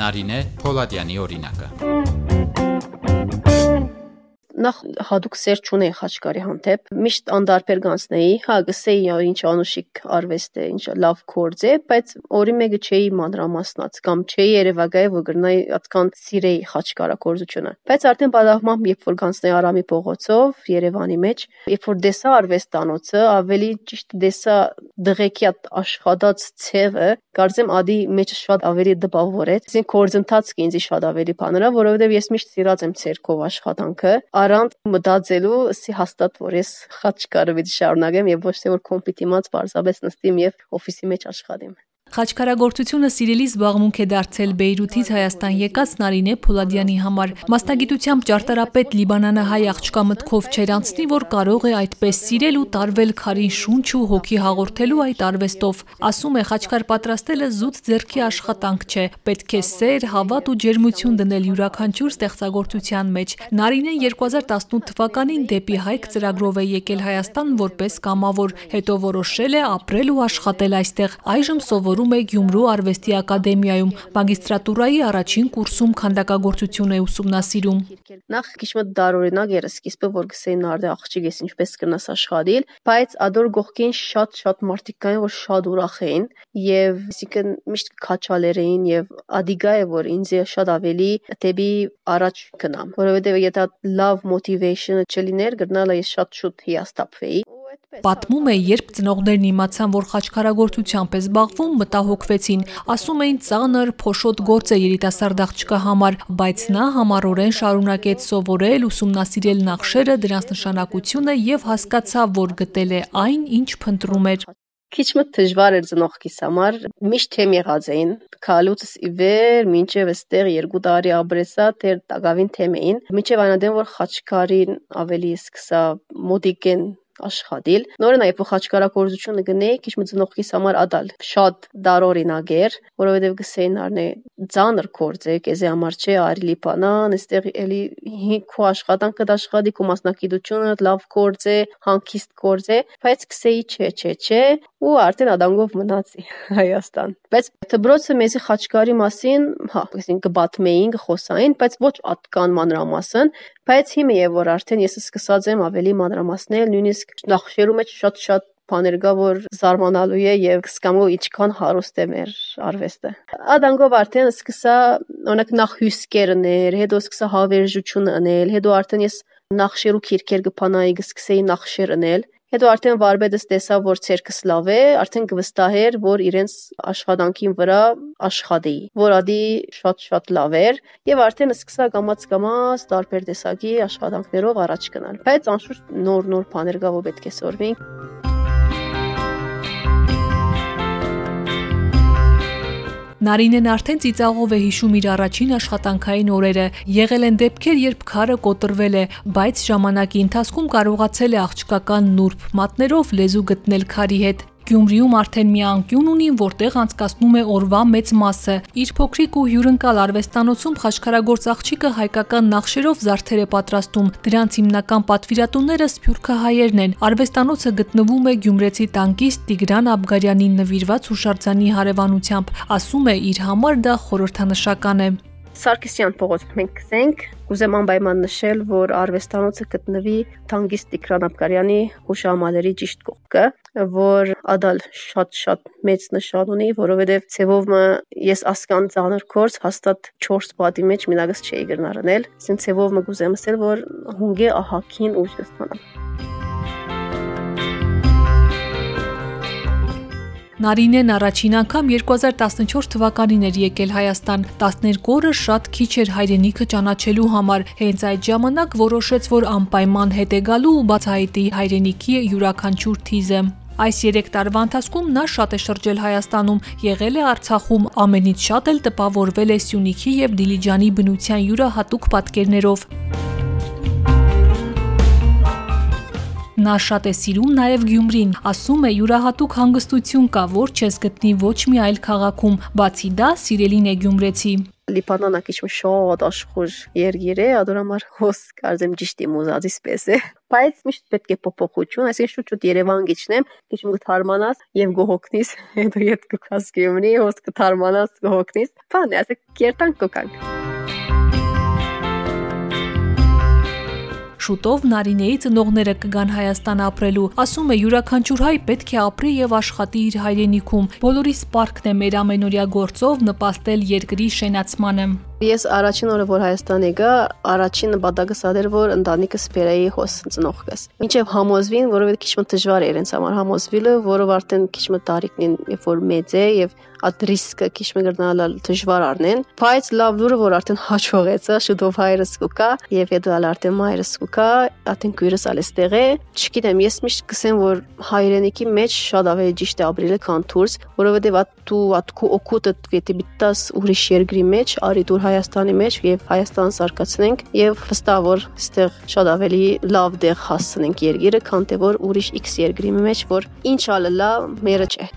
Նարինե Փոլադյանի օրինակը նախ հadoop սեր չունեի Խաչկարի հանդեպ։ Միշտ անդարբեր գանցնեի, հա գսեի ինչ անուշիկ արվեստ է, ինչ լավ կորձ է, բայց օրի մեկը չէի մանրամասնած կամ չէի երևակայ որ գրնայի այդքան սիրեի Խաչկարա կորձությունը։ Բայց արդեն բադաղմամբ երբ որ գանցնեի Արամի փողոցով Երևանի մեջ, երբ որ դեսա արվեստանոցը, ավելի ճիշտ դեսա դղեկի աշխատած ցեղը, կարծեմ ադի մեջ շատ ավելի դպավորեց։ Այսինքն կորձընթացը ինձ շատ ավելի բաներա, որովհետև ես միշտ սիրած եմ ցերկով աշխատանքը առանց մտածելու ասի հաստատ որ ես խաչկարը պիտի շարունակեմ եւ ոչ թե որ կոմպիտի մած բարձաբես նստիմ եւ օֆիսի մեջ աշխատեմ Խաչքարագործությունը սիրելի զբաղմունք է դարձել Բեյրութից Հայաստան եկած Նարինե Փոլադյանի համար։ Մասնագիտությամբ ճարտարապետ Լիբանանահայ աղջկա մտքով չեր անցնի, որ կարող է այդպես սիրել ու տարվել քարին շունչ ու հոգի հաղորդելու այդ արվեստով։ Ասում է խաչքար պատրաստելը զուտ ձեռքի աշխատանք չէ, պետք է սեր, հավատ ու ջերմություն դնել յուրաքանչյուր ստեղծագործության մեջ։ Նարինեն 2018 թվականին դեպի Հայք ծրագրով է եկել Հայաստան որպես կամավոր, հետո որոշել է ապրել ու աշխատել այստեղ։ Այժմ սովորում սովորում է Գյումրու արվեստի ակադեմիայում, մագիստրատուրայի առաջին կուրսում քանդակագործություն է ուսումնասիրում։ Նախ քիչ դարօրինակ էր սկիզբը, որ գսեին արդե աղջիկ ես ինչպես կնաս աշխատել, բայց ադոր գողքին շատ-շատ մարդիկ կային, որ շատ ուրախ էին եւ այսինքն միշտ քաչալեր էին եւ ադիգա է որ ինձ շատ ավելի դեպի առաջ գնամ, որովհետեւ եթե լավ motivation-ը չլիներ, գտնալը ես շատ շուտ հիաստափվեի Պատմում է, երբ ծնողներն իմացան, որ խաչքարագործությամբ է զբաղվում, մտահոգվեցին։ Ասում էին ծանր, փոշոտ գործ է երիտասարդ աղջկա համար, բայց նա համառորեն շարունակեց սովորել, ուսումնասիրել նախշերը, դրանց նշանակությունը եւ հասկացավ, որ գտել է այն, ինչ փնտրում էր քիչ մը դժվար էր ծնողքիս համար միշտ թեմ եղած էին քալուց ի վեր մինչև այստեղ երկու տարի ապրեսա դեր տակավին թեմ էին մինչև այնադեմ որ խաչքարին ավելի սկսա մոդիկեն աշխատել։ Նորը նաև փոխաճկարակորզությունը գնեի, քիչ մի ծնողքիս համար ադալ շատ դարօրինակ էր, որովհետև գսեին արնե ծանր կորձ է, կեզե համար չէ արիլի բանան, այստեղ էլի քո աշխատանքը դաշխատի, քո մասնակցությունը լավ կորձ է, հանկիստ կորձ է, բայց գսեի չէ, չէ, չէ, ու արդեն ադանգով մնացի Հայաստան։ Բայց դբրոցը մեզի խաչկարի մասին, հա, այսինքն կբատմեին, կխոսային, բայց ոչ ատկան մանրամասն, բայց հիմա եւ որ արդեն ես սկսած եմ ավելի մանրամասնել, նույնիսկ նախշերու մեջ շատ-շատ բաներ կա, որ զարմանալու է եւ կսկամու ինչքան հարուստ է մեր արվեստը։ Ադանգով արդեն սկսա օրինակ նախ հյուսկերներ, հետո սկսա հավերժություն անել, հետո արդեն ես նախշերու քիրքեր կփանայի, կսկսեի նախշեր անել Հետո արդեն վարպետս տեսավ, որ ցերկս լավ է, արդեն կվստահեր, որ իրենց աշխատանքին վրա աշխատի, որ ադի շատ-շատ լավ էր, եւ արդեն սկսա կամած-կամած տարբեր տեսակի աշխատանքներով առաջ գնալ։ Բայց անշուշտ նոր-նոր բաներ կա, որ պետք է սորվին։ Նարինեն արդեն ծիծաղով է հիշում իր առաջին աշխատանքային օրերը։ Եղել են դեպքեր, երբ քարը կոտրվել է, բայց ժամանակի ընթացքում կարողացել է աղջկական նուրբ մատներով լեզու գտնել քարի հետ։ Գյումրիում արդեն մի անկյուն ունի, որտեղ անցկացնում է օրվա մեծ մասը։ Իր փոքրիկ ու հյուրընկալ արվեստանոցում խաչքարագործ աղջիկը հայկական նախշերով զարդեր է պատրաստում։ Դրանց հիմնական պատվիրատուները սփյուռքահայերն են։ Արվեստանոցը գտնվում է Գյումրեցի տանկիստ Տիգրան Աբգարյանին նվիրված հուշարձանի հարևանությամբ։ Ասում է, իր համար դա խորհրդանշական է։ Սարգսյան փողոցում մենք գսենք, կուզեմ անպայման նշել, որ արվեստանոցը գտնվի Թանգիստ Տիգրան Աբկարյանի հուշահամալիրի ճիշտ կողքը, որ ադալ շատ-շատ մեծ նշան ունի, որովհետև ցևով ես ասկան ծանր կորս հաստատ 4 պատի մեջ մինագս չէի գրնարնել, ասեն ցևով մը կուզեմ ասել, որ հունգե ահակին ուժ կստանամ։ Նարինեն առաջին անգամ 2014 թվականին էր եկել Հայաստան։ 12 օրը շատ քիչ էր հայրենիքը ճանաչելու համար։ Հենց այդ ժամանակ որոշեց, որ անպայման հետ է գալու ու բացահայտի հայրենիքի յուրաքանչյուր թիզը։ Այս 3 տարվա ընթացքում նա շատ է շրջել Հայաստանում, եղել է Արցախում, ամենից շատ էլ տպավորվել է Սյունիքի եւ Դիլիջանի բնության յուրահատուկ պատկերներով։ Նա շատ է սիրում նաև Գյումրին, ասում է յուրահատուկ հանգստություն կա, որ չես գտնի ոչ մի այլ քաղաքում, բացի դա սիրելին է գյումրեցի։ Լիբանանը քիչ շատ աշխուժ երգիր է, ադոր համար հոս կարծեմ ճիշտ եմ ուզածից պես է։ Բայց միշտ պետք է փոփոխություն, այսինքն շուտ-շուտ Երևան գիչնեմ, քիչ կթարմանաս եւ գողոքնիս, հետո ետ կքաս գեմնի, հոս կթարմանաս գողոքնիս։ Բան է, ասեք կերտանք կոկանք։ Շուտով Նարինեի ծնողները կգան Հայաստան ապրելու։ Ասում է յուրաքանչյուր հայ պետք է ապրի եւ աշխատի իր հայրենիքում։ Բոլորի սպարքն է մեր ամենօրյա գործով նպաստել երկրի շենացմանը։ Ես առաջին օրը որ Հայաստան եկա, առաջին նպատակը սա էր որ ընտանիքս բերեի հոս ծնողքս։ Մինչև համոզվին, որովհետեւ քիչ մը դժվար էր ինձ համար համոզվելը, որով արդեն քիչ մը տարիքն երբ որ մեծ է եւ այդ ռիսկը քիչ մը գրնալ դժվար առնեն, բայց լավ լուրը որ արդեն հաջողեցա, շուտով հայրս կուկա եւ հետո արդեն մայրս կուկա, արդեն քույրս ալստեղ է։ Չգիտեմ, ես միշտ կսեմ որ հայրենիքի մեջ շատ ավելի ճիշտ է ապրելը քան դուրս, որովհետեւ ատու ատկու օկուտը դեպի դիտաս ուրիշ երկրի մեջ, արի դուր Հայաստանի մեջ եւ Հայաստան սարկացնենք եւ վստահ որ այստեղ շատ ավելի լավ դեղ հասցնենք երկիրը, քան թե որ ուրիշ X երկրի մեջ, որ ինչ ալը լա մերը չէ։